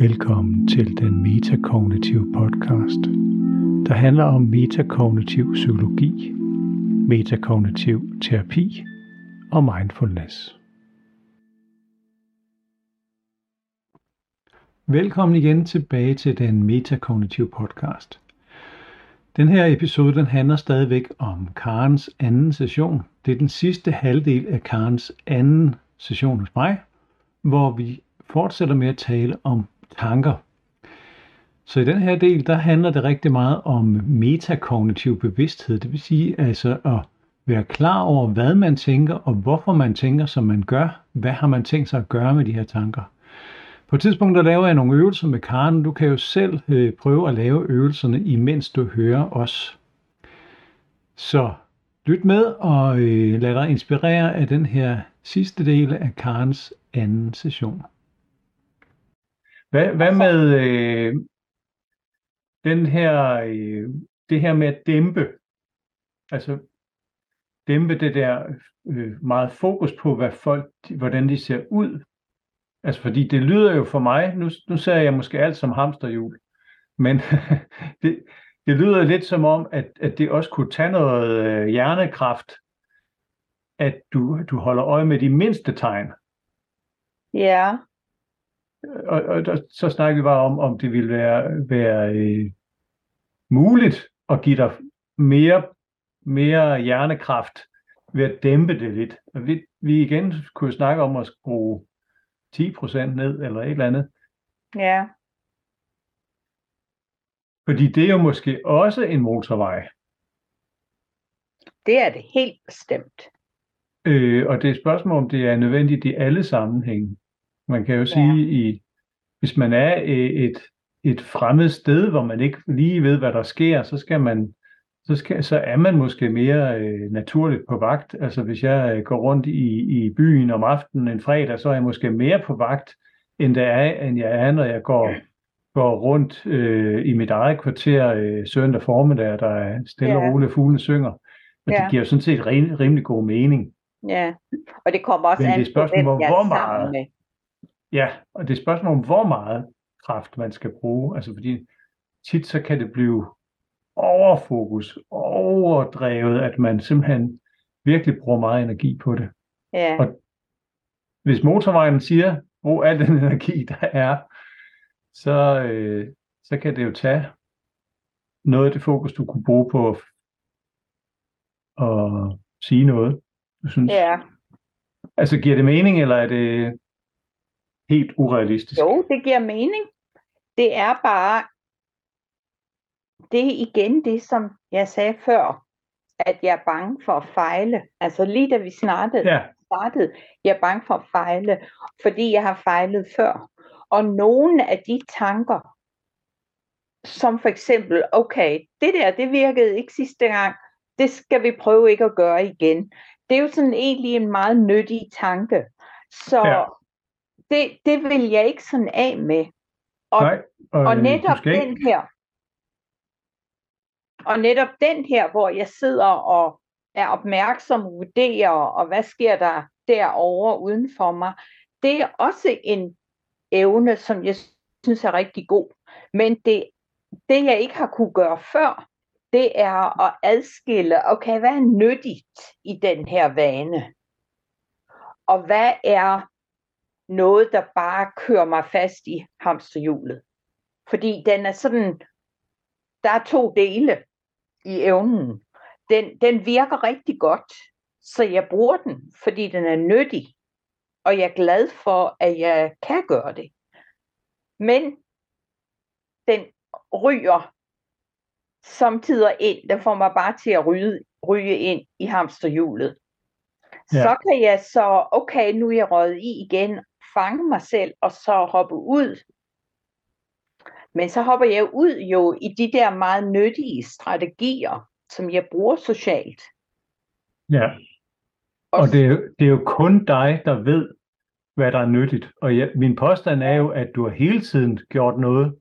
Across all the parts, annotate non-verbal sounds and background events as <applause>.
Velkommen til den metakognitive podcast, der handler om metakognitiv psykologi, metakognitiv terapi og mindfulness. Velkommen igen tilbage til den metakognitive podcast. Den her episode den handler stadigvæk om Karens anden session. Det er den sidste halvdel af Karens anden session hos mig, hvor vi fortsætter med at tale om tanker. Så i den her del, der handler det rigtig meget om metakognitiv bevidsthed. Det vil sige altså at være klar over, hvad man tænker, og hvorfor man tænker, som man gør. Hvad har man tænkt sig at gøre med de her tanker? På et tidspunkt, der laver jeg nogle øvelser med Karen. Du kan jo selv øh, prøve at lave øvelserne, imens du hører os. Så lyt med og øh, lad dig inspirere af den her sidste del af Karens anden session. Hvad, hvad med øh, den her, øh, det her med at dæmpe, altså dæmpe det der øh, meget fokus på, hvad folk, hvordan de ser ud. Altså fordi det lyder jo for mig, nu, nu ser jeg måske alt som hamsterhjul, men <laughs> det, det lyder lidt som om, at, at det også kunne tage noget øh, hjernekraft, at du, du holder øje med de mindste tegn. Ja. Og, og der, så snakker vi bare om, om det ville være, være øh, muligt at give dig mere, mere hjernekraft ved at dæmpe det lidt. Og vi, vi igen kunne snakke om at skrue 10% ned eller et eller andet. Ja. Fordi det er jo måske også en motorvej. Det er det helt bestemt. Øh, og det er et spørgsmål, om det er nødvendigt i alle sammenhænge. Man kan jo sige, ja. i, hvis man er et, et fremmed sted, hvor man ikke lige ved, hvad der sker, så skal man så, skal, så er man måske mere øh, naturligt på vagt. Altså hvis jeg øh, går rundt i, i byen om aftenen en fredag, så er jeg måske mere på vagt, end, det er, end jeg er, når jeg går, går rundt øh, i mit eget kvarter øh, søndag formiddag, der er stille og roligt, fuglene synger. Og ja. det giver sådan set rim, rimelig god mening. Ja, og det kommer også Men an det er spørgsmål, på, hvor, hvem jeg hvor er sammen meget, med. Ja, og det er et spørgsmål om, hvor meget kraft man skal bruge. Altså fordi tit så kan det blive overfokus, overdrevet, at man simpelthen virkelig bruger meget energi på det. Ja, Og hvis motorvejen siger, brug al den energi, der er, så, øh, så kan det jo tage noget af det fokus, du kunne bruge på at, at sige noget, du synes. ja. Altså, giver det mening, eller er det helt urealistisk? Jo, det giver mening. Det er bare, det er igen det, som jeg sagde før, at jeg er bange for at fejle. Altså lige da vi startede, Ja, startede jeg er bange for at fejle, fordi jeg har fejlet før. Og nogle af de tanker, som for eksempel, okay, det der, det virkede ikke sidste gang, det skal vi prøve ikke at gøre igen. Det er jo sådan egentlig en meget nyttig tanke. Så Ja. Det, det vil jeg ikke sådan af med. Og, nej. og øh, netop den her, og netop den her, hvor jeg sidder og er opmærksom, vurderer, og hvad sker der derovre uden for mig, det er også en evne, som jeg synes er rigtig god. Men det, det jeg ikke har kunne gøre før, det er at adskille, okay, hvad er nyttigt i den her vane? Og hvad er noget, der bare kører mig fast i hamsterhjulet? Fordi den er sådan, der er to dele i evnen. Den, den virker rigtig godt, så jeg bruger den, fordi den er nyttig. Og jeg er glad for, at jeg kan gøre det. Men den ryger samtidig ind. Den får mig bare til at ryge, ryge ind i hamsterhjulet. Ja. Så kan jeg så, okay, nu er jeg røget i igen, fange mig selv og så hoppe ud. Men så hopper jeg ud jo i de der meget nyttige strategier, som jeg bruger socialt. ja. Og det er, jo- det er jo kun dig, der ved, hvad der er nyttigt. Og jeg, min påstand er jo, at du har hele tiden gjort noget,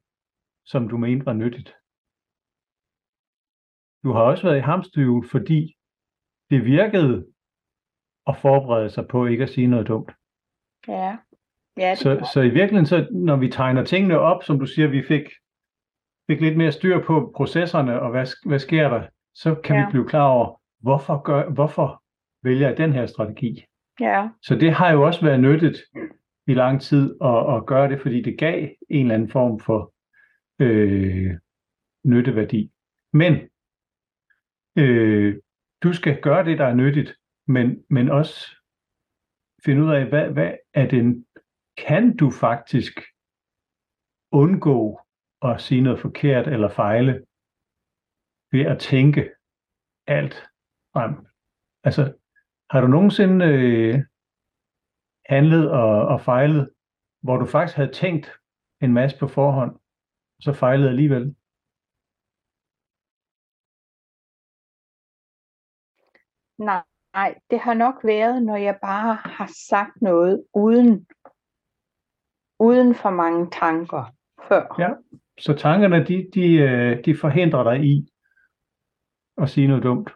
som du mente var nyttigt. Du har også været i hamsterhjul, fordi det virkede at forberede sig på ikke at sige noget dumt. Ja. Ja, Så, så i virkeligheden, så, når vi tegner tingene op, som du siger, vi fik, fik lidt mere styr på processerne, og hvad, hvad sker der, så kan. Ja. vi blive klar over, hvorfor, gør, hvorfor vælger jeg den her strategi. ja, Så det har jo også været nyttigt i lang tid at, at gøre det, fordi det gav en eller anden form for øh, nytteværdi. Men øh, du skal gøre det, der er nyttigt, men, men også finde ud af, hvad, hvad er det, kan du faktisk undgå at sige noget forkert eller fejle ved at tænke alt frem. Altså, har du nogensinde øh, handlet og, og fejlet, hvor du faktisk havde tænkt en masse på forhånd, og så fejlede alligevel? nej, nej, det har nok været, når jeg bare har sagt noget uden, uden for mange tanker før. Ja. Så tankerne, de, de, øh, de forhindrer dig i at sige noget dumt.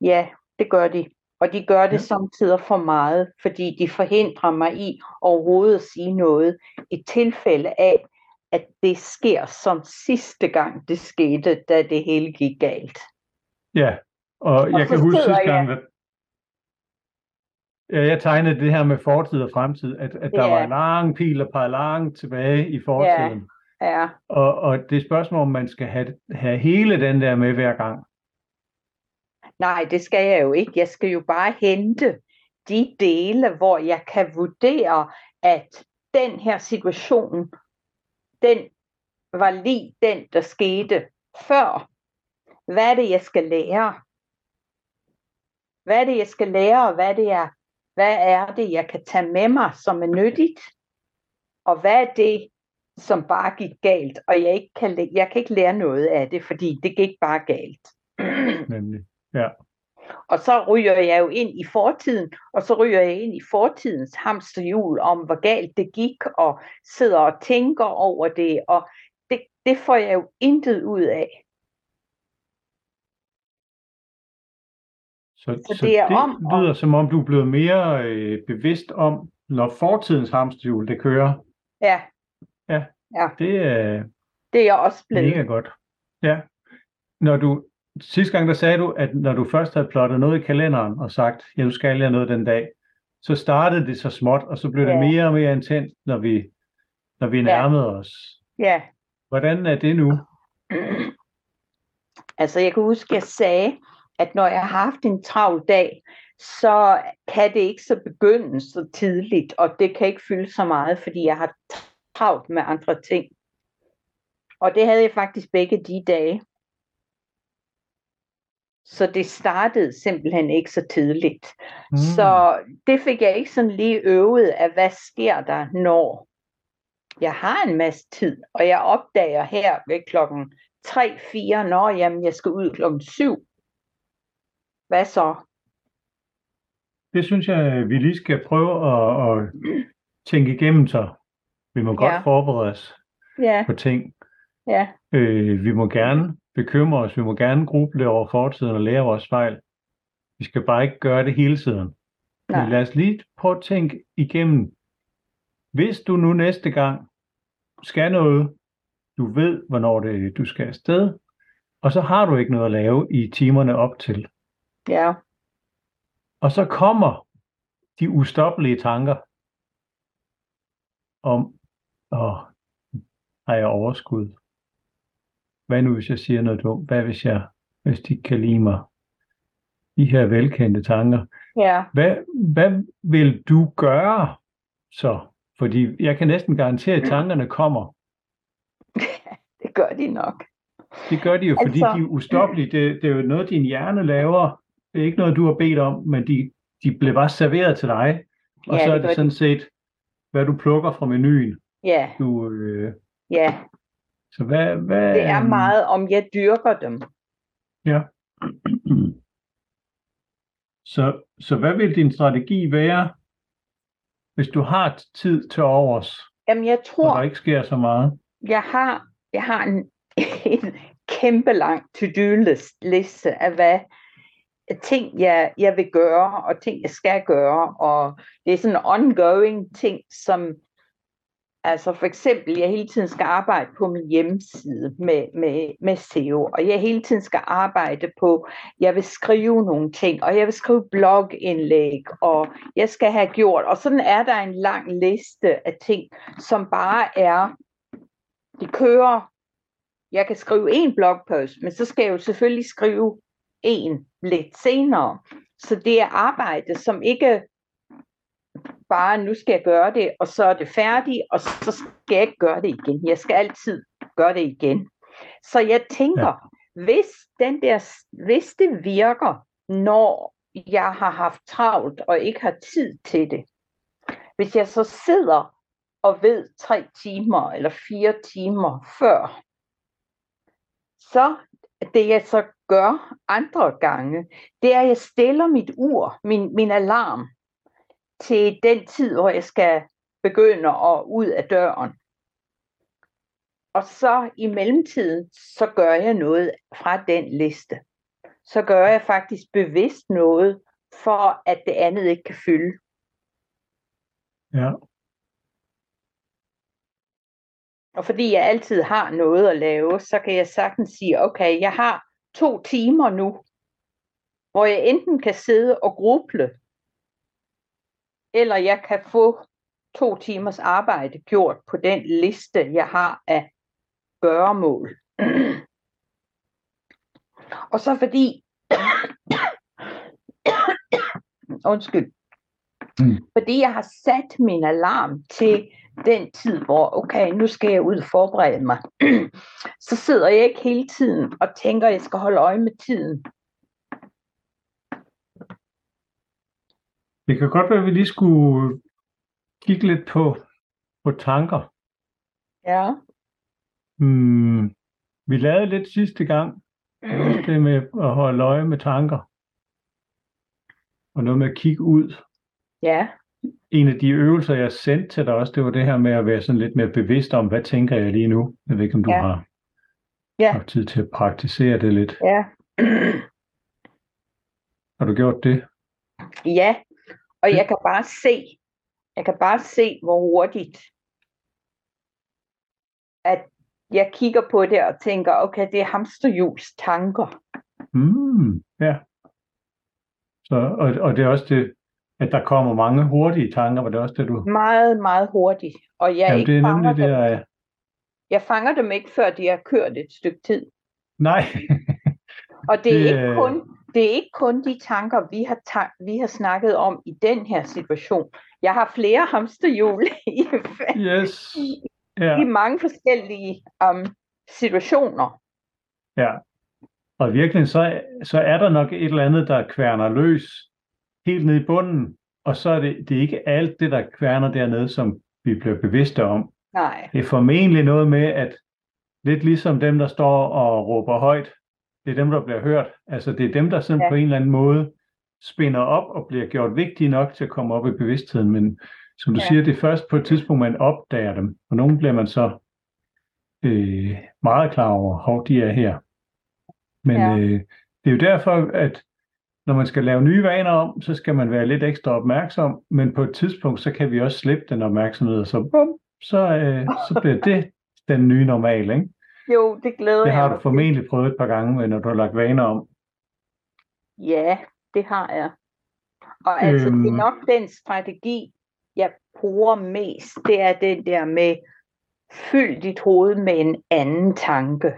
Ja, det gør de. Og de gør det Ja. samtidig for meget, fordi de forhindrer mig i overhovedet at sige noget i tilfælde af, at det sker som sidste gang det skete, da det hele gik galt. Ja, og jeg så kan huske sidste gang, jeg- jeg tegnede det her med fortid og fremtid, at, at der Ja. var en lang pil, der pegede langt tilbage i fortiden. Ja, Og, og det er et spørgsmål, om man skal have, have hele den der med hver gang. nej, det skal jeg jo ikke. Jeg skal jo bare hente de dele, hvor jeg kan vurdere, at den her situation, den var lige den, der skete før. Hvad er det, jeg skal lære? Hvad er det, jeg skal lære, og hvad er det, jeg, hvad er det, jeg kan tage med mig, som er nyttigt? Og hvad er det, som bare gik galt, og jeg, ikke kan, jeg kan ikke lære noget af det, fordi det gik bare galt. Nemlig. Ja. Og så ryger jeg jo ind i fortiden, og så ryger jeg ind i fortidens hamsterhjul om, hvor galt det gik, og sidder og tænker over det, og det, det får jeg jo intet ud af. Så, Så så det er det om lyder som om, du er blevet mere øh, bevidst om, når fortidens hamsterhjul det kører. Ja, Det er det er jeg også blevet. mega godt. Ja. Når du, sidste gang der sagde du, at når du først havde plottet noget i kalenderen og sagt, ja, nu skal jeg noget den dag, så startede det så småt, og så blev det Ja. mere og mere intens, når vi, når vi nærmede os. Ja. Hvordan er det nu? Altså, jeg kan huske, jeg sagde, at når jeg har haft en travl dag, så kan det ikke så begynde så tidligt, og det kan ikke fylde så meget, fordi jeg har travlt med andre ting. Og det havde jeg faktisk begge de dage. Så det startede simpelthen ikke så tidligt. Mm. Så det fik jeg ikke sådan lige øvet af, hvad sker der, når jeg har en masse tid, og jeg opdager her ved klokken 3-4, når jamen, jeg skal ud klokken 7. Hvad så? Det synes jeg, vi lige skal prøve at, at tænke igennem så. Vi må godt Ja. forberede os Ja, på ting. ja, Øh, vi må gerne bekymre os, vi må gerne gruble over fortiden og lære vores fejl. Vi skal bare ikke gøre det hele tiden. nej, Men lad os lige prøve at tænke igennem. Hvis du nu næste gang skal noget, du ved, hvornår det, du skal afsted, og så har du ikke noget at lave i timerne op til. Ja, Og så kommer de ustoppelige tanker om, åh, har jeg overskud? Hvad nu, hvis jeg siger noget dumt? Hvad hvis jeg, hvis de ikke kan lide mig? De her velkendte tanker. ja, Hvad, hvad vil du gøre så? Fordi jeg kan næsten garantere, at tankerne kommer. <laughs> det gør de nok. Det gør de jo, fordi Altså- de er ustoppelige. Det, det er jo noget, din hjerne laver. Det er ikke noget, du har bedt om, men de, de bliver bare serveret til dig. Og Ja, så er det det sådan set, hvad du plukker fra menuen. Ja, Du, øh, ja, så hvad, hvad, det er meget, om jeg dyrker dem. Ja. Så, så hvad vil din strategi være, hvis du har tid til overs, Jamen, jeg og tror, der ikke sker så meget? jeg har, jeg har en, <laughs> en kæmpe lang to-do-liste af, hvad ting, jeg, jeg vil gøre, og ting, jeg skal gøre, og det er sådan ongoing ting, som Altså for eksempel, jeg hele tiden skal arbejde på min hjemmeside med, med, med SEO, og jeg hele tiden skal arbejde på, jeg vil skrive nogle ting, og jeg vil skrive blogindlæg, og jeg skal have gjort, og sådan er der en lang liste af ting, som bare er, det kører, jeg kan skrive en blogpost, men så skal jeg jo selvfølgelig skrive en lidt senere. Så det er arbejde, som ikke bare, nu skal jeg gøre det, og så er det færdigt, og så skal jeg ikke gøre det igen. Jeg skal altid gøre det igen. Så jeg tænker, ja. hvis, den der, hvis det virker, når jeg har haft travlt og ikke har tid til det, hvis jeg så sidder og ved tre timer eller fire timer før, så det jeg så gør andre gange, det er, at jeg stiller mit ur, min, min alarm, til den tid, hvor jeg skal begynde at ud af døren. Og så i mellemtiden, så gør jeg noget fra den liste. Så gør jeg faktisk bevidst noget, for at det andet ikke kan fylde. Ja. Og fordi jeg altid har noget at lave, så kan jeg sagtens sige, okay, jeg har to timer nu, hvor jeg enten kan sidde og gruble eller jeg kan få to timers arbejde gjort på den liste, jeg har af gøremål. Og så fordi, <coughs> undskyld, mm. fordi jeg har sat min alarm til den tid, hvor okay, nu skal jeg ud og forberede mig, <clears throat> så sidder jeg ikke hele tiden og tænker, at jeg skal holde øje med tiden. Det kan godt være, at vi lige skulle kigge lidt på, på tanker. Ja. Hmm, vi lavede lidt sidste gang, <clears throat> det med at holde øje med tanker. Og noget med at kigge ud. Ja. En af de øvelser, jeg sendte til dig også, det var det her med at være sådan lidt mere bevidst om, hvad tænker jeg lige nu? Jeg ved ikke, om du ja. har ja. haft tid til at praktisere det lidt. Ja. <clears throat> har du gjort det? Ja, og jeg kan bare se, jeg kan bare se, hvor hurtigt, at jeg kigger på det og tænker, okay, det er hamsterhjuls tanker. Mm, ja. Så, og, og det er også det, at der kommer mange hurtige tanker, var det også det, du... Meget, meget hurtigt. Og jeg Jamen, ikke det er fanger nemlig det, jeg... Jeg fanger dem ikke, før de har kørt et stykke tid. Nej. Og det er, Det, ikke øh, kun, det er ikke kun de tanker, vi har, ta- vi har snakket om i den her situation. Jeg har flere hamsterhjul <laughs> i, yes. i, Ja. i mange forskellige um, situationer. Ja. Og virkelig så, så er der nok et eller andet, der kværner løs helt ned i bunden, og så er det, det er ikke alt det, der kværner dernede, som vi bliver bevidste om. Nej, Det er formentlig noget med, at lidt ligesom dem, der står og råber højt, det er dem, der bliver hørt. Altså det er dem, der sådan Ja. på en eller anden måde spinder op og bliver gjort vigtige nok til at komme op i bevidstheden. Men som du Ja. siger, det er først på et tidspunkt, man opdager dem. Og nogle bliver man så øh, meget klar over, hvor de er her. Men Ja. øh, det er jo derfor, at når man skal lave nye vaner om, så skal man være lidt ekstra opmærksom, men på et tidspunkt, så kan vi også slippe den opmærksomhed, og så, bum, så, øh, så bliver det <laughs> den nye normal, ikke? jo, det glæder Det jeg har mig du formentlig prøvet et par gange, når du har lagt vaner om. Ja, det har jeg. Og altså, det Øhm. er nok den strategi, jeg bruger mest, det er den der med, fyld dit hoved med en anden tanke.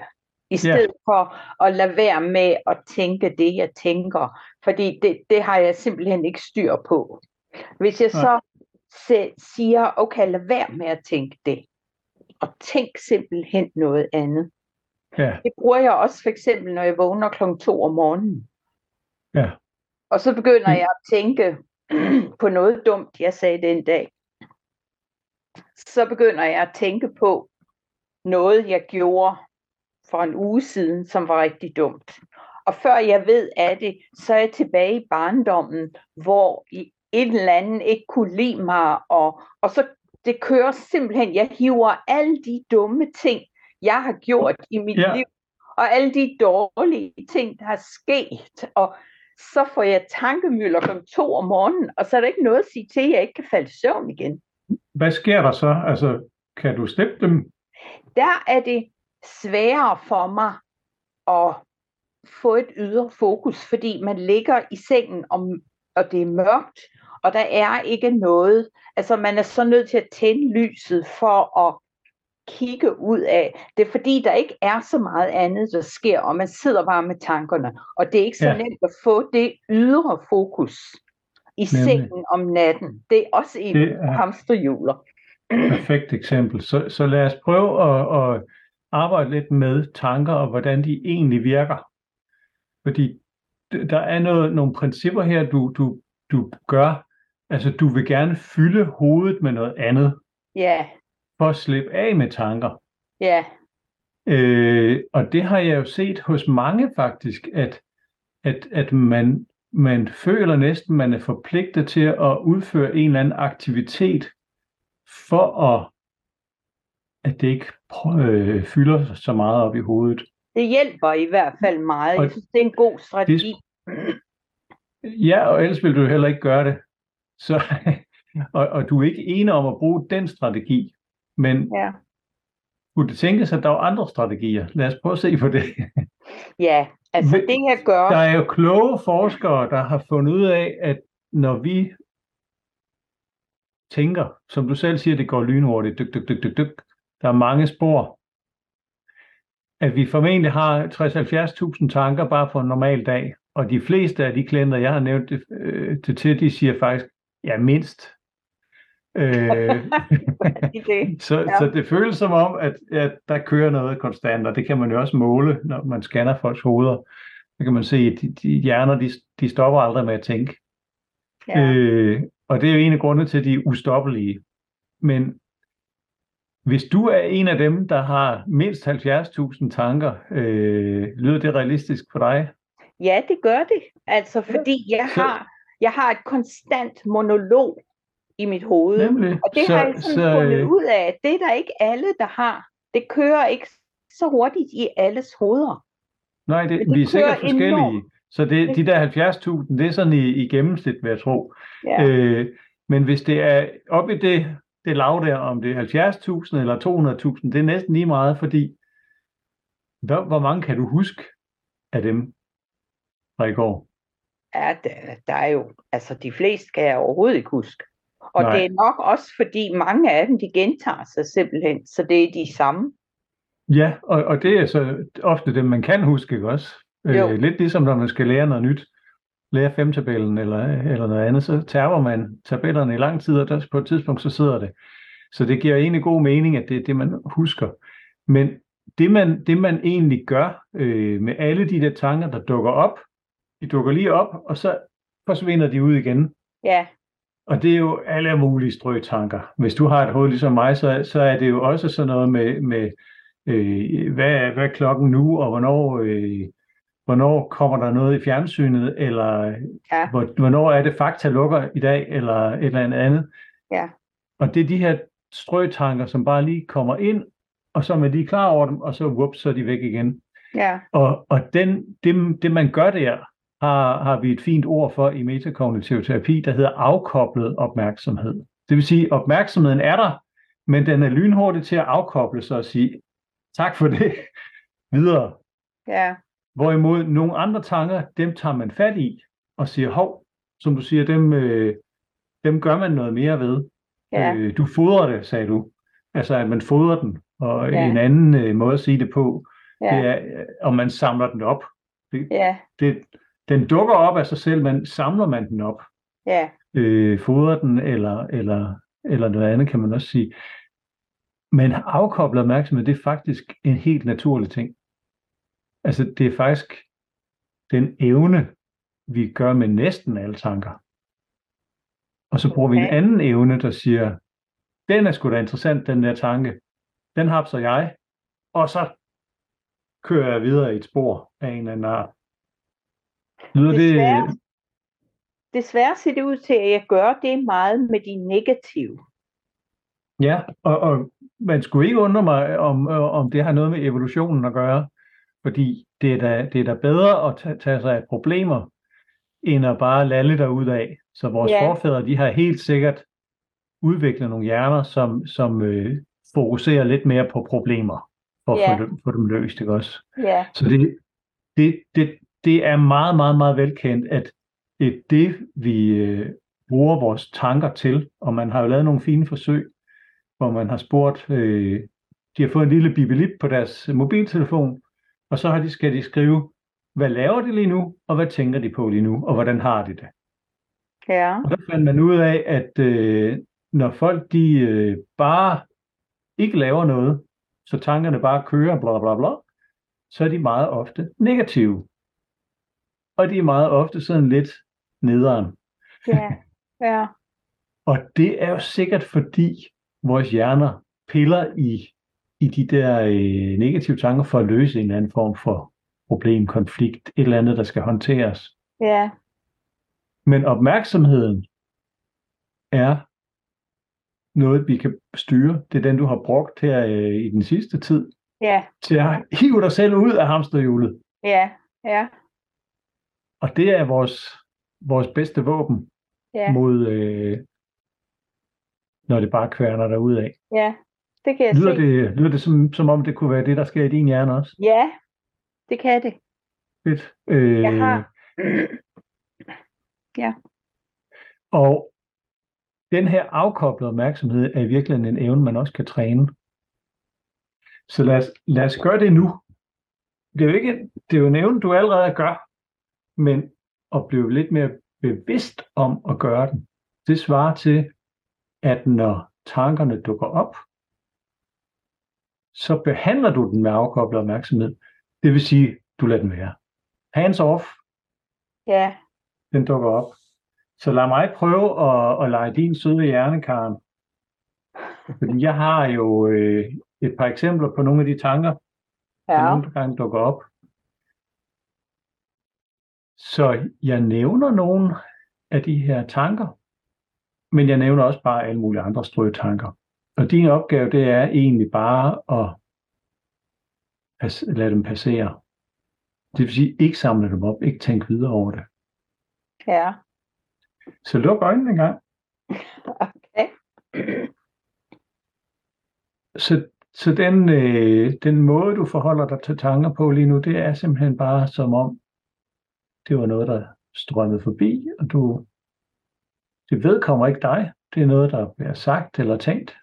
I stedet for at lade være med at tænke det, jeg tænker. Fordi det, det har jeg simpelthen ikke styr på. Hvis jeg så se, siger, okay, lad være med at tænke det. Og tænk simpelthen noget andet. Ja, Det bruger jeg også for eksempel, når jeg vågner klokken to om morgenen. ja, Og så begynder Mm. jeg at tænke <clears throat> på noget dumt, jeg sagde den dag. Så begynder jeg at tænke på noget, jeg gjorde for en uge siden, som var rigtig dumt. Og før jeg ved af det, så er jeg tilbage i barndommen, hvor en eller anden ikke kunne lide mig, og, og så det kører simpelthen, jeg hiver alle de dumme ting, jeg har gjort i mit Ja. liv, og alle de dårlige ting, der er sket, og så får jeg tankemøller kl. 2 om morgenen, og så er der ikke noget at sige til, at jeg ikke kan falde i søvn igen. Hvad sker der så? Altså, kan du slippe dem? Der er det sværere for mig at få et ydre fokus, fordi man ligger i sengen, og, og det er mørkt, og der er ikke noget. Altså man er så nødt til at tænde lyset for at kigge ud af. Det er fordi, der ikke er så meget andet, der sker, og man sidder bare med tankerne. Og det er ikke så Ja. nemt at få det ydre fokus i sengen om natten. Det er også en Det er- hamsterhjuler. <clears throat> Perfekt eksempel. Så, så lad os prøve at, at arbejde lidt med tanker og hvordan de egentlig virker. Fordi der er noget, nogle principper her, du, du, du gør. Altså, du vil gerne fylde hovedet med noget andet, Ja, for at slippe af med tanker. ja, Øh, og det har jeg jo set hos mange faktisk, at, at, at man, man føler næsten, man er forpligtet til at udføre en eller anden aktivitet, for at, at det ikke øh, fylder så meget op i hovedet. det hjælper i hvert fald meget. Og Jeg synes, det er en god strategi. <clears throat> Ja, og ellers vil du heller ikke gøre det. Så, <laughs> og, og du er ikke enig om at bruge den strategi, men Ja. kunne det tænkes, at der er andre strategier? Lad os prøve at se på det. <laughs> ja, altså det jeg gør, Der er jo kloge forskere, der har fundet ud af, at når vi tænker, som du selv siger, det går lynhurtigt, dyk, dyk, dyk, dyk, dyk, der er mange spor, at vi formentlig har 60-70.000 tanker bare på en normal dag, og de fleste af de klienter, jeg har nævnt det, øh, det til, de siger faktisk, ja, mindst. <laughs> Øh, <laughs> så, ja. så det føles som om, at, at der kører noget konstant, og det kan man jo også måle, når man scanner folks hoveder. Så kan man se, at de, de hjerner, de, de stopper aldrig med at tænke. Ja. Øh, og det er jo en af grundene til, at de er ustoppelige. Men hvis du er en af dem, der har mindst 70.000 tanker, øh, lyder det realistisk for dig? Ja, det gør det. Altså, fordi jeg har, jeg har et konstant monolog i mit hoved. Nemlig. Og det så, har jeg sådan så, fundet øh, ud af, at det er der ikke alle, der har. Det kører ikke så hurtigt i alles hoveder. Nej, det, det vi er sikkert forskellige. enormt. Så det, de der 70.000, det er sådan i, i gennemsnit, vil jeg tro. Ja. Øh, men hvis det er op i det, det lav der, om det er 70.000 eller 200.000, det er næsten lige meget, fordi hvor, hvor mange kan du huske af dem fra i går? Ja, der, der er jo, altså de fleste kan jeg overhovedet ikke huske. Og Nej. det er nok også, fordi mange af dem, de gentager sig simpelthen, så det er de samme. Ja, og, og det er så ofte dem, man kan huske, ikke også? Jo. Øh, lidt ligesom når man skal lære noget nyt, lære femtabellen eller, eller noget andet, så taber man tabellerne i lang tid, og der, på et tidspunkt så sidder det. Så det giver egentlig god mening, at det er det, man husker. Men det man, det man egentlig gør øh, med alle de der tanker, der dukker op, de dukker lige op, og så forsvinder de ud igen. Ja, Og det er jo alle mulige strøtanker. Hvis du har et hoved ligesom mig, så, så er det jo også sådan noget med, med øh, hvad, er, hvad er klokken nu, og hvornår, øh, hvornår kommer der noget i fjernsynet, eller Ja. hvor, hvornår er det fakta lukker i dag, eller et eller andet andet. Ja. Og det er de her strøtanker, som bare lige kommer ind, og så er man lige klar over dem, og så, whoops, så er de væk igen. ja, Og, og den, det, det, man gør der, har, har vi et fint ord for i metakognitiv terapi, der hedder afkoblet opmærksomhed. Det vil sige, opmærksomheden er der, men den er lynhurtig til at afkoble sig og sige, tak for det, <laughs> videre. ja, Hvorimod nogle andre tanker, dem tager man fat i og siger, hov, som du siger, dem, øh, dem gør man noget mere ved. ja, Øh, du fodrer det, sagde du. Altså, at man fodrer den. Og Ja. en anden øh, måde at sige det på, det ja, er, øh, om man samler den op. ja, Det, den dukker op af sig selv, men samler man den op, ja, øh, fodrer den, eller, eller, eller noget andet, kan man også sige. Men afkoblet opmærksomhed, det er faktisk en helt naturlig ting. Altså, det er faktisk den evne, vi gør med næsten alle tanker. Og så bruger vi en Okay. anden evne, der siger, den er sgu da interessant, den der tanke. Den hapser jeg, og så kører jeg videre i et spor af en eller anden art. Lyder det... Desværre. Desværre ser det ud til, at jeg gør det meget med de negative. Ja, og, og man skulle ikke undre mig, om, om det har noget med evolutionen at gøre, fordi det er da, det er da bedre at tage, tage sig af problemer, end at bare lalle ud af. Så vores Ja. forfædre, de har helt sikkert udviklet nogle hjerner, som, som øh, fokuserer lidt mere på problemer, for at Ja. få, dem, få dem løst, ikke også? Ja, Så det, det, det, det er meget, meget, meget velkendt, at det er det, vi øh, bruger vores tanker til. Og man har jo lavet nogle fine forsøg, hvor man har spurgt, øh, de har fået en lille bibelip på deres mobiltelefon, og så har de, skal de skrive, hvad laver de lige nu, og hvad tænker de på lige nu, og hvordan har de det. ja, Og der fandt man ud af, at øh, når folk de øh, bare ikke laver noget, så tankerne bare kører, bla bla bla, så er de meget ofte negative. Og de er meget ofte sådan lidt nederen. ja, ja, <laughs> Og det er jo sikkert fordi vores hjerner piller i, i de der øh, negative tanker for at løse en eller anden form for problem, konflikt, et eller andet, der skal håndteres. ja, Men opmærksomheden er noget, vi kan styre. Det er den, du har brugt her øh, i den sidste tid, ja, til at hive dig selv ud af hamsterhjulet. ja, ja, Og det er vores, vores bedste våben ja, mod, øh, når det bare kværner dig ud af. ja. Det kan jeg Lyder se. det, lyder det som, som om, det kunne være det, der sker i din hjerne også? Ja, det kan det. Fedt. Øh, Jeg har... Og den her afkoblede opmærksomhed er i virkeligheden en evne, man også kan træne. Så lad os, lad os gøre det nu. Det er jo ikke det er jo en evne, du allerede gør, men at blive lidt mere bevidst om at gøre den. Det svarer til, at når tankerne dukker op, så behandler du den med afkoblet opmærksomhed. Det vil sige, du lader den være. Hands off, Ja, den dukker op. Så lad mig prøve at, at lege din søde hjerne, Karen. Fordi jeg har jo øh, et par eksempler på nogle af de tanker, der ja, nogle gange dukker op. Så jeg nævner nogle af de her tanker, men jeg nævner også bare alle mulige andre strøtanker. Og din opgave, det er egentlig bare at lade dem passere. Det vil sige, ikke samle dem op, ikke tænke videre over det. ja. Så luk øjnene en gang. <laughs> Okay. Så, så den, øh, den måde, du forholder dig til tanker på lige nu, det er simpelthen bare som om, det var noget, der strømmede forbi, og du, det vedkommer ikke dig. Det er noget, der bliver sagt eller tænkt.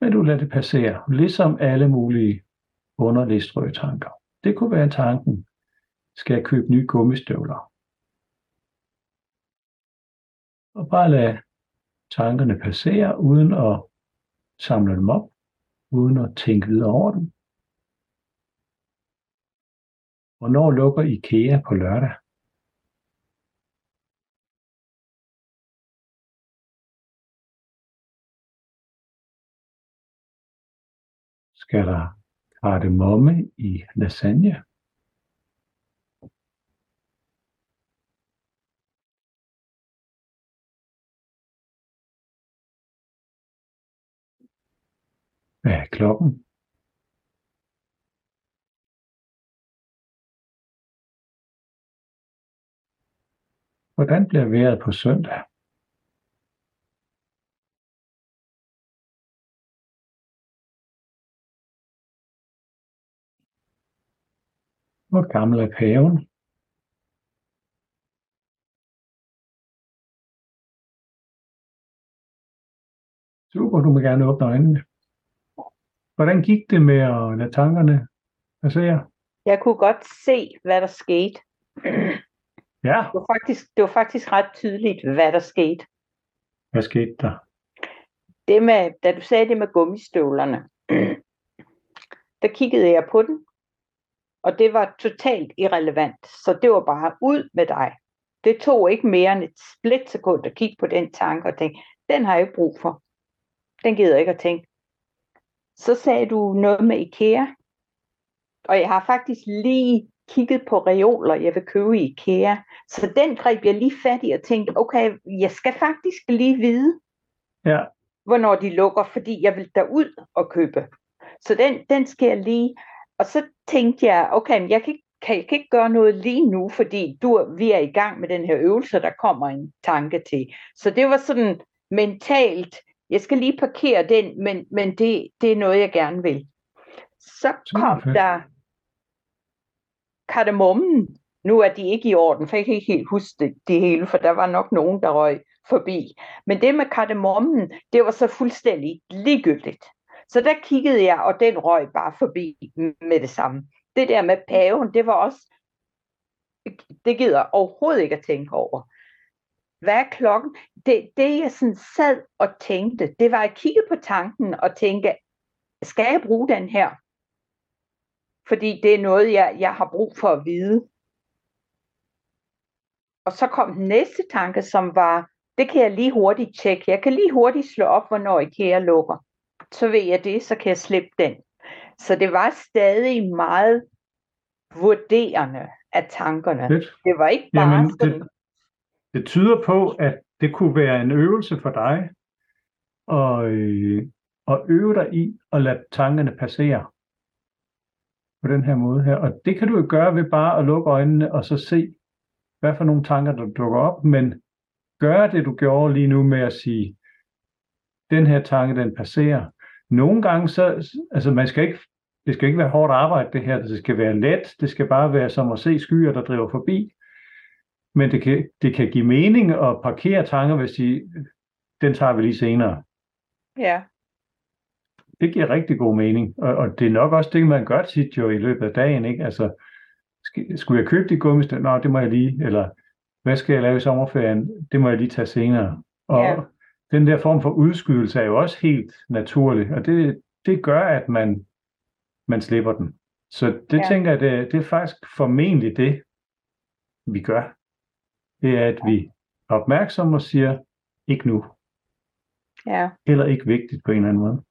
Men du lader det passere, ligesom alle mulige underlige tanker. Det kunne være tanken, skal jeg købe nye gummistøvler? Og bare lade tankerne passere, uden at samle dem op, uden at tænke videre over dem. Hvornår lukker IKEA på lørdag? Skal der kardemomme i lasagne? Hvad er klokken? Hvordan bliver vejret på søndag? Hvor gammel er paven? Super, du må gerne åbne øjnene. Hvordan gik det med at lade tankerne passere? Jeg kunne godt se, hvad der skete. Ja, Det var faktisk, det var faktisk ret tydeligt, hvad der skete. hvad skete der? Det med, da du sagde det med gummistøvlerne, <clears throat> der kiggede jeg på den, og det var totalt irrelevant. Så det var bare ud med dig. Det tog ikke mere end et splitsekund at kigge på den tanke og tænke, den har jeg ikke brug for. Den gider jeg ikke at tænke. Så sagde du noget med IKEA, og jeg har faktisk lige kigget på reoler, jeg vil købe i IKEA. Så den greb jeg lige fat i og tænkte, okay, jeg skal faktisk lige vide, Ja, hvornår de lukker, fordi jeg vil derud og købe. Så den, den skal jeg lige. Og så tænkte jeg, okay, jeg kan ikke kan jeg ikke gøre noget lige nu, fordi du, vi er i gang med den her øvelse, der kommer en tanke til. Så det var sådan mentalt, jeg skal lige parkere den, men, men det, det er noget, jeg gerne vil. Så kom der kardemommen. Nu er de ikke i orden, for jeg kan ikke helt huske det, det hele, for der var nok nogen, der røg forbi. Men det med kardemommen, det var så fuldstændig ligegyldigt. Så der kiggede jeg, og den røg bare forbi med det samme. Det der med paven, det var også, det gider jeg overhovedet ikke at tænke over. Hvad er klokken? Det, det jeg sådan sad og tænkte, det var at kigge på tanken og tænke, skal jeg bruge den her? Fordi det er noget, jeg, jeg har brug for at vide. Og så kom den næste tanke, som var, det kan jeg lige hurtigt tjekke. Jeg kan lige hurtigt slå op, hvornår IKEA lukker. Så ved jeg det, så kan jeg slippe den. Så det var stadig meget vurderende af tankerne. Fedt. Det var ikke bare Jamen, sådan... det, det tyder på, at det kunne være en øvelse for dig at, øh, at øve dig i at lade tankerne passere på den her måde her. Og det kan du jo gøre ved bare at lukke øjnene og så se, hvad for nogle tanker, der dukker op, men gør det, du gjorde lige nu med at sige, den her tanke, den passerer. Nogle gange så, altså man skal ikke, det skal ikke være hårdt arbejde det her, det skal være let, det skal bare være som at se skyer, der driver forbi. Men det kan, det kan give mening at parkere tanker, hvis de, den tager vi lige senere. Ja, Det giver rigtig god mening, og, og det er nok også det, man gør tit jo i løbet af dagen, ikke? Altså, skulle jeg købe de gummister? Nå, det må jeg lige, eller hvad skal jeg lave i sommerferien? Det må jeg lige tage senere. Og Ja. Den der form for udskydelse er jo også helt naturlig, og det, det gør, at man, man slipper den. Så det Ja. tænker jeg, det, det er faktisk formentlig det, vi gør. Det er, at vi er opmærksomme og siger, ikke nu, ja, eller ikke vigtigt på en eller anden måde.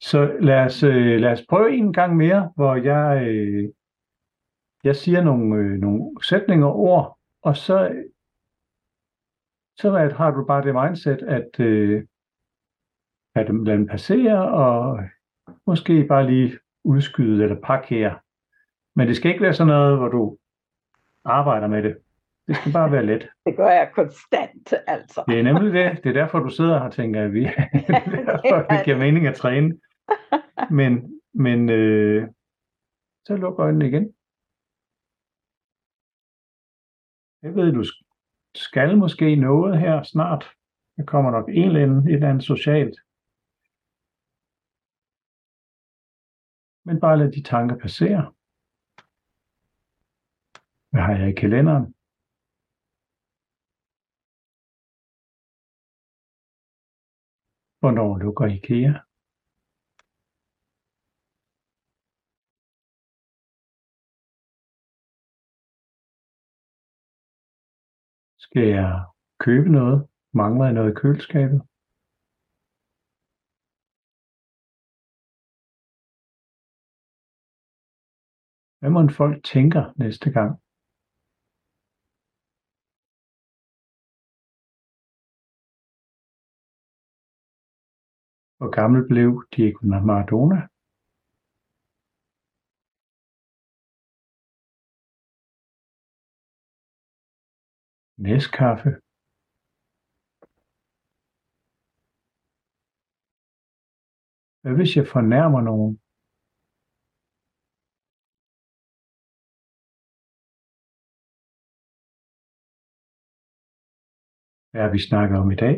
Så lad os, øh, lad os prøve en gang mere, hvor jeg, øh, jeg siger nogle, øh, nogle sætninger og ord, og så, så at, har du bare det mindset, at øh, at lade den passere, og måske bare lige udskyde eller parkere. Men det skal ikke være sådan noget, hvor du arbejder med det. Det skal bare være let. <laughs> det gør jeg konstant, altså. Det er nemlig det. Det er derfor, du sidder her og tænker, at vi, <laughs> <laughs> derfor, det giver mening at træne. Men, men øh, så luk øjnene igen. Jeg ved, du skal måske noget her snart. Der kommer nok en eller anden, et eller andet socialt. Men bare lad de tanker passere. Hvad har jeg i kalenderen? Hvornår lukker IKEA? Skal jeg købe noget? Mangler jeg noget i køleskabet? Hvad må folk tænker næste gang? Hvor gammel blev Diego Maradona? Næskaffe. Hvad hvis jeg fornærmer nogen? Hvad har vi snakket om i dag?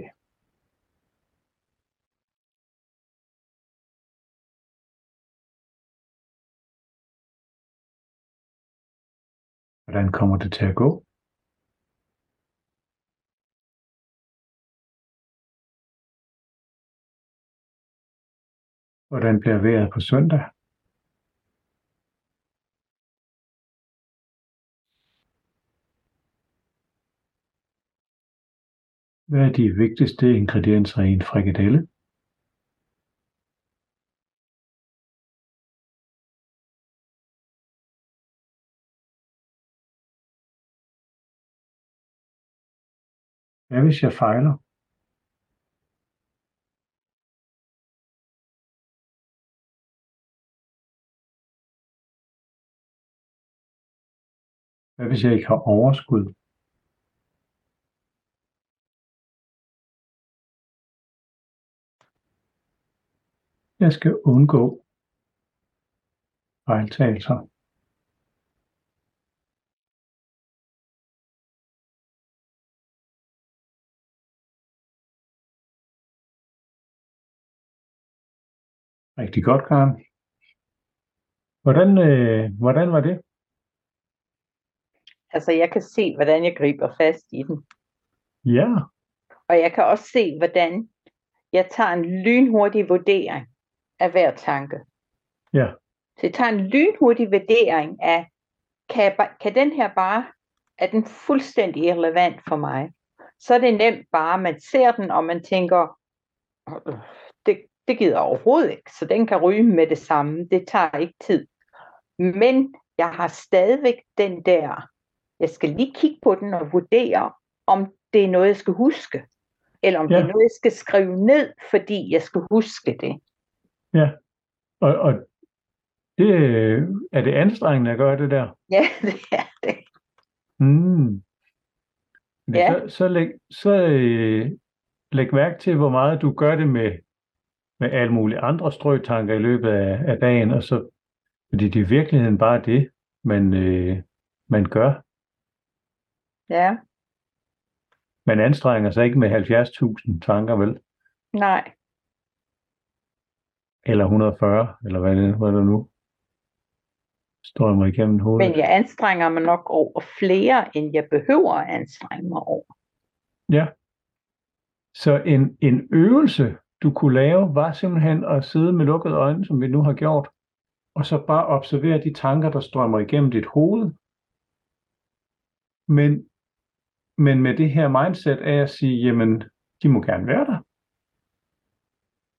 Hvordan kommer det til at gå? Hvordan bliver vejret på søndag? Hvad er de vigtigste ingredienser i en frikadelle? Hvad hvis jeg fejler? Hvad hvis jeg ikke har overskud? Jeg skal undgå fejltagelser. Rigtig godt, Karen. Hvordan, øh, hvordan var det? Altså, jeg kan se, hvordan jeg griber fast i den. Ja, Og jeg kan også se, hvordan jeg tager en lynhurtig vurdering af hver tanke. ja, Så jeg tager en lynhurtig vurdering af, kan, jeg, kan den her bare, er den fuldstændig irrelevant for mig? Så er det nemt bare, man ser den, og man tænker, "Øh, det, det gider jeg overhovedet ikke, så den kan ryge med det samme. Det tager ikke tid. Men jeg har stadigvæk den der, jeg skal lige kigge på den og vurdere, om det er noget, jeg skal huske. Eller om ja. det Ja. er noget, jeg skal skrive ned, fordi jeg skal huske det. og, og det, er det anstrengende at gøre det der? <laughs> Ja, det er det. Mm. Men Ja. Så, så, læg, så øh, læg mærke til, hvor meget du gør det med, med alle mulige andre strøtanker i løbet af, af dagen, og så, fordi det er i virkeligheden bare det, man, øh, man gør. Ja, Man anstrenger sig ikke med 70.000 tanker, vel? nej. Eller 140, eller hvad det, hvad det nu strømmer igennem hovedet. Men jeg anstrenger mig nok over flere, end jeg behøver at anstrenge mig over. Ja. Så en, en øvelse, du kunne lave, var simpelthen at sidde med lukkede øjne, som vi nu har gjort, og så bare observere de tanker, der strømmer igennem dit hoved. Men, men med det her mindset af at sige, jamen, de må gerne være der.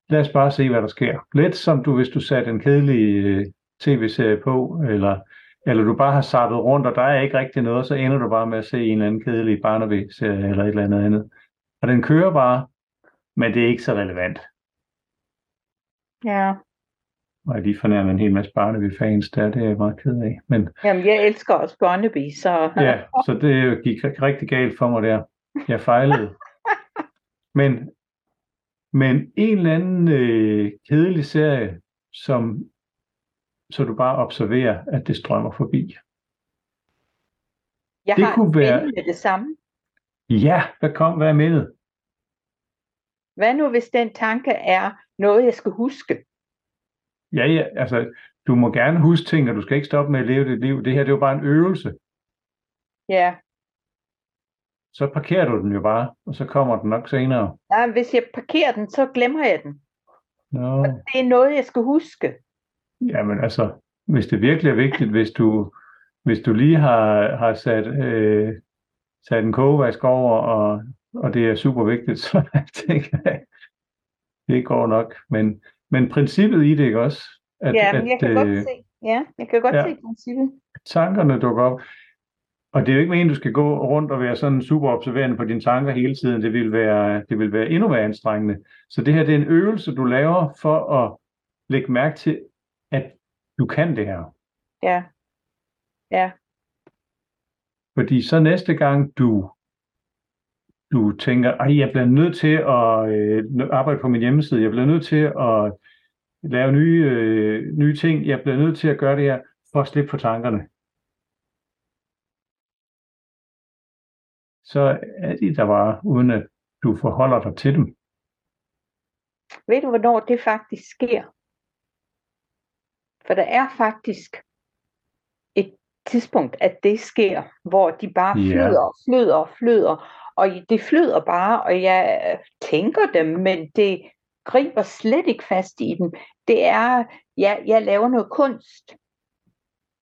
Lad os bare se, hvad der sker. Lidt som du, hvis du satte en kedelig øh, tv-serie på, eller, eller du bare har sappet rundt, og der er ikke rigtig noget, så ender du bare med at se en eller anden kedelig Barnaby-serie eller et eller andet andet. Og den kører bare, men det er ikke så relevant. Ja. Og jeg lige fornærmer en hel masse Barnaby-fans der, det er jeg meget ked af. Men Jamen, jeg elsker også Barnaby, så ja, så det gik rigtig galt for mig der. Jeg fejlede. <laughs> Men, men en eller anden øh, kedelig serie, som, så du bare observerer, at det strømmer forbi. jeg det har kunne være- med det samme. Ja, hvad kom, hvad er mindet? Hvad nu, hvis den tanke er noget, jeg skal huske? Ja, ja, altså, du må gerne huske ting, og du skal ikke stoppe med at leve dit liv. Det her, det er jo bare en øvelse. Ja. Så parkerer du den jo bare, og så kommer den nok senere. Nej, hvis jeg parkerer den, så glemmer jeg den. Nå, Det er noget, jeg skal huske. jamen altså, hvis det virkelig er vigtigt, hvis du, hvis du lige har, har sat, øh, sat en kogevask over, og, og det er super vigtigt, <laughs> så tænker jeg, det går nok. Men, men princippet i det, ikke også? At, ja, men jeg kan at, godt øh, se. Ja, jeg kan godt ja. se princippet. tankerne dukker op. Og det er jo ikke meningen, du skal gå rundt og være sådan super observerende på dine tanker hele tiden. Det vil være, det vil være endnu mere anstrengende. Så det her det er en øvelse, du laver for at lægge mærke til, at du kan det her. Ja. Ja. Fordi så næste gang du, du tænker, at jeg bliver nødt til at øh, arbejde på min hjemmeside, jeg bliver nødt til at lave nye, øh, nye ting, jeg bliver nødt til at gøre det her, for at slippe for tankerne. Så er de der bare, uden at du forholder dig til dem. Ved du, hvornår det faktisk sker? For der er faktisk et tidspunkt, at det sker, hvor de bare flyder, flyder, flyder. Og det flyder bare, og jeg tænker dem, men det griber slet ikke fast i dem. Det er, ja, jeg laver noget kunst.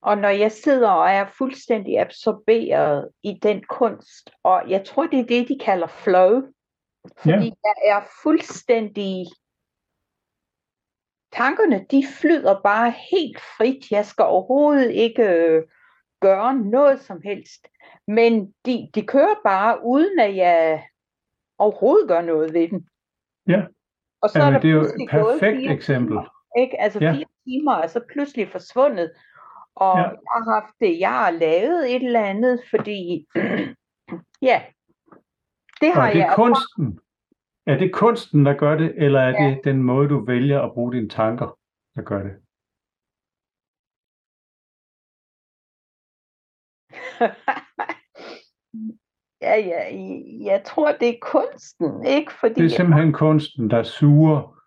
Og når jeg sidder og er fuldstændig absorberet i den kunst, og jeg tror, det er det, de kalder flow, fordi ja. jeg er fuldstændig tankerne, de flyder bare helt frit. Jeg skal overhovedet ikke øh, gøre noget som helst. Men de, de kører bare, uden at jeg overhovedet gør noget ved dem. Ja. Og så Jamen, er der det er jo et perfekt fire eksempel. Timer, ikke? Altså Ja. fire timer er så pludselig forsvundet. Og Ja. jeg har haft det, jeg har lavet et eller andet, fordi <clears throat> ja, det Og har er det jeg kunsten? Er det kunsten, der gør det, eller er Ja. det den måde, du vælger at bruge dine tanker, der gør det? <laughs> ja, ja, jeg tror, det er kunsten, ikke? Fordi Det er simpelthen kunsten, der suger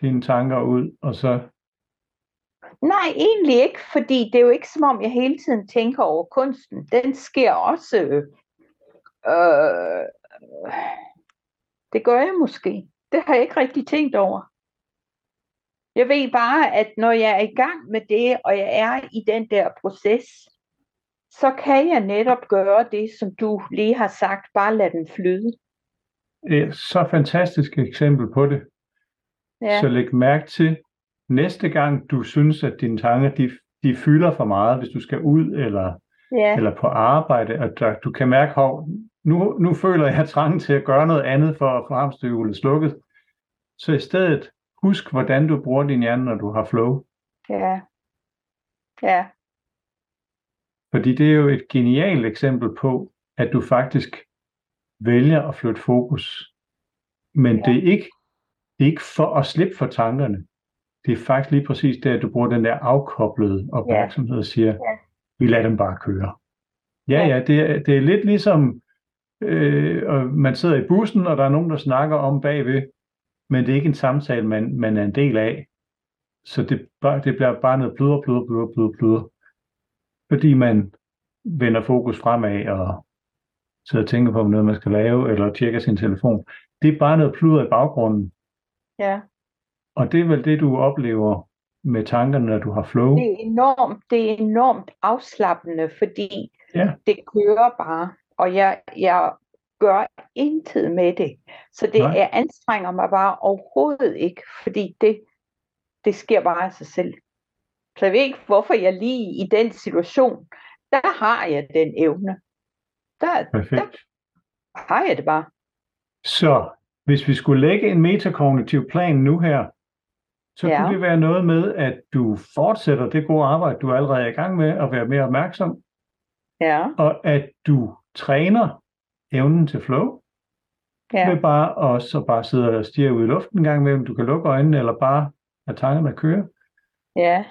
dine tanker ud, og så Nej, egentlig ikke, fordi det er jo ikke som om, jeg hele tiden tænker over kunsten. Den sker også. Øh, det gør jeg måske. Det har jeg ikke rigtig tænkt over. Jeg ved bare, at når jeg er i gang med det, og jeg er i den der proces, så kan jeg netop gøre det, som du lige har sagt, bare lade den flyde. et så fantastisk eksempel på det. Ja, Så læg mærke til, næste gang du synes, at dine tanker de, de fylder for meget, hvis du skal ud eller, ja, eller på arbejde, at der, du kan mærke, hov, nu, nu føler jeg trangen til at gøre noget andet for at få hamsterhjulet slukket. Så i stedet, husk, hvordan du bruger din hjerne, når du har flow. ja, ja, Fordi det er jo et genialt eksempel på, at du faktisk vælger at flytte fokus. Men Ja. det, er ikke, det er ikke for at slippe for tankerne. Det er faktisk lige præcis det, at du bruger den der afkoblede opmærksomhed og siger, Ja. vi lader dem bare køre. Ja, Ja. det er, det er lidt ligesom, øh, og man sidder i bussen, og der er nogen, der snakker om bagved, men det er ikke en samtale, man, man er en del af. Så det, det bliver bare noget pludder, pludder, pludder, pludder, pludder. Fordi man vender fokus fremad og sidder og tænker på noget, man skal lave, eller tjekker sin telefon. Det er bare noget pludder i baggrunden. ja. Og det er vel det, du oplever med tankerne, når du har flow. Det er enormt, det er enormt afslappende, fordi Ja. det kører bare, og jeg, jeg gør intet med det. Så det Nej. jeg anstrenger mig bare overhovedet ikke, fordi det, det sker bare af sig selv. Så jeg ved ikke, hvorfor jeg lige i den situation, der har jeg den evne. Der, Perfekt. har jeg det bare. Så hvis vi skulle lægge en metakognitiv plan nu her, så Ja. kunne det være noget med, at du fortsætter det gode arbejde, du allerede er i gang med, at være mere opmærksom, Ja, og at du træner evnen til flow, ja, med bare og så bare sidde og stige ud i luften en gang imellem. Du kan lukke øjnene, eller bare lade tankerne køre. ja,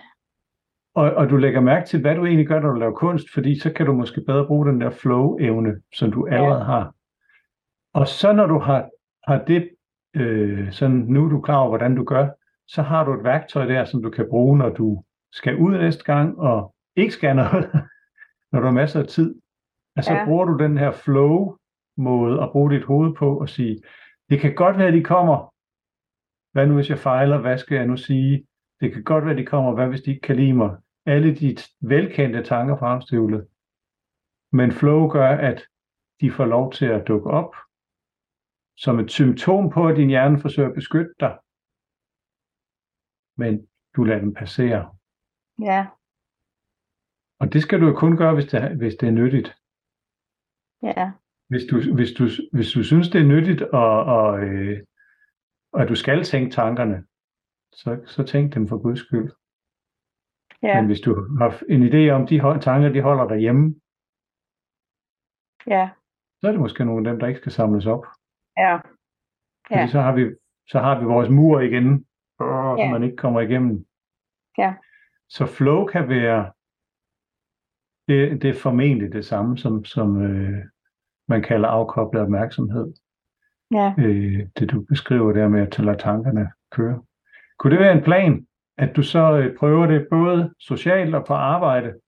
Og, og du lægger mærke til, hvad du egentlig gør, når du laver kunst, fordi så kan du måske bedre bruge den der flow-evne, som du allerede har. Og så når du har, har det, øh, sådan nu er du klar over, hvordan du gør, så har du et værktøj der, som du kan bruge, når du skal ud næste gang, og ikke skal noget, <laughs> når du har masser af tid. Og så Ja. bruger du den her flow-måde at bruge dit hoved på og sige, det kan godt være, at de kommer. Hvad nu, hvis jeg fejler? Hvad skal jeg nu sige? Det kan godt være, de kommer. Hvad hvis de ikke kan lide mig? Alle de velkendte tanker fra hamsterhjulet. Men flow gør, at de får lov til at dukke op som et symptom på, at din hjerne forsøger at beskytte dig. Men du lader dem passere. ja, Og det skal du jo kun gøre, hvis det, er- hvis det er nyttigt. ja, Hvis du, hvis du, hvis du synes, det er nyttigt, og, og, øh, og at du skal tænke tankerne, så, så tænk dem for guds skyld. ja, Men hvis du har en idé om, de tanker, de holder dig hjemme, ja, så er det måske nogle af dem, der ikke skal samles op. ja, Fordi Ja. så, har vi, så har vi vores mur igen, øh, så Ja. man ikke kommer igennem. Ja. Så flow kan være, det, det er formentlig det samme, som, som øh, man kalder afkoblet opmærksomhed. ja, øh, det du beskriver der med at lade tankerne køre. Kunne det være en plan, at du så øh, prøver det både socialt og på arbejde,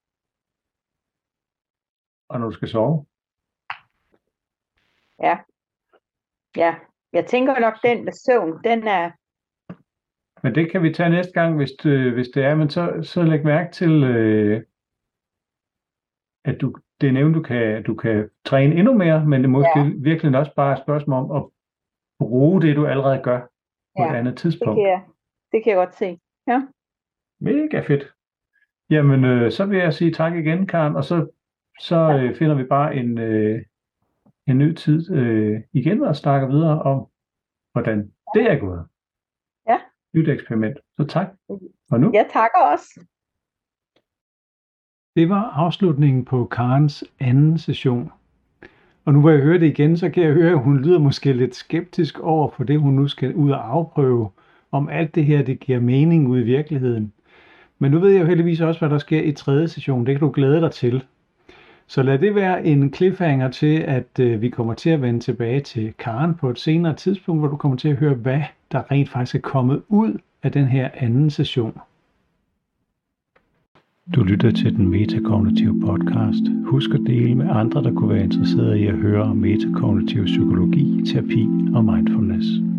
og når du skal sove? ja. Ja, jeg tænker nok, den med søvn, den er, Men det kan vi tage næste gang, hvis det, hvis det er, men så, så læg mærke til, øh, at du, det er nævnt, du kan, du kan træne endnu mere, men det er måske ja. virkelig også bare et spørgsmål om at bruge det, du allerede gør på Ja, et andet det tidspunkt. kan jeg, det kan jeg godt se. Mega fedt. Jamen, øh, så vil jeg sige tak igen, Karen, og så, så øh, finder vi bare en, øh, en ny tid øh, igen og snakker videre om, hvordan det er gået. Ja. Nyt eksperiment. Så tak for nu. Jeg takker også. Det var afslutningen på Karens anden session. Og nu hvor jeg hører det igen, så kan jeg høre, at hun lyder måske lidt skeptisk over for det, hun nu skal ud og afprøve, om alt det her, det giver mening ud i virkeligheden. Men nu ved jeg jo heldigvis også, hvad der sker i tredje session. Det kan du glæde dig til. Så lad det være en cliffhanger til, at øh, vi kommer til at vende tilbage til Karen på et senere tidspunkt, hvor du kommer til at høre, hvad der rent faktisk er kommet ud af den her anden session. Du lytter til den metakognitive podcast. Husk at dele med andre, der kunne være interesserede i at høre om metakognitiv psykologi, terapi og mindfulness.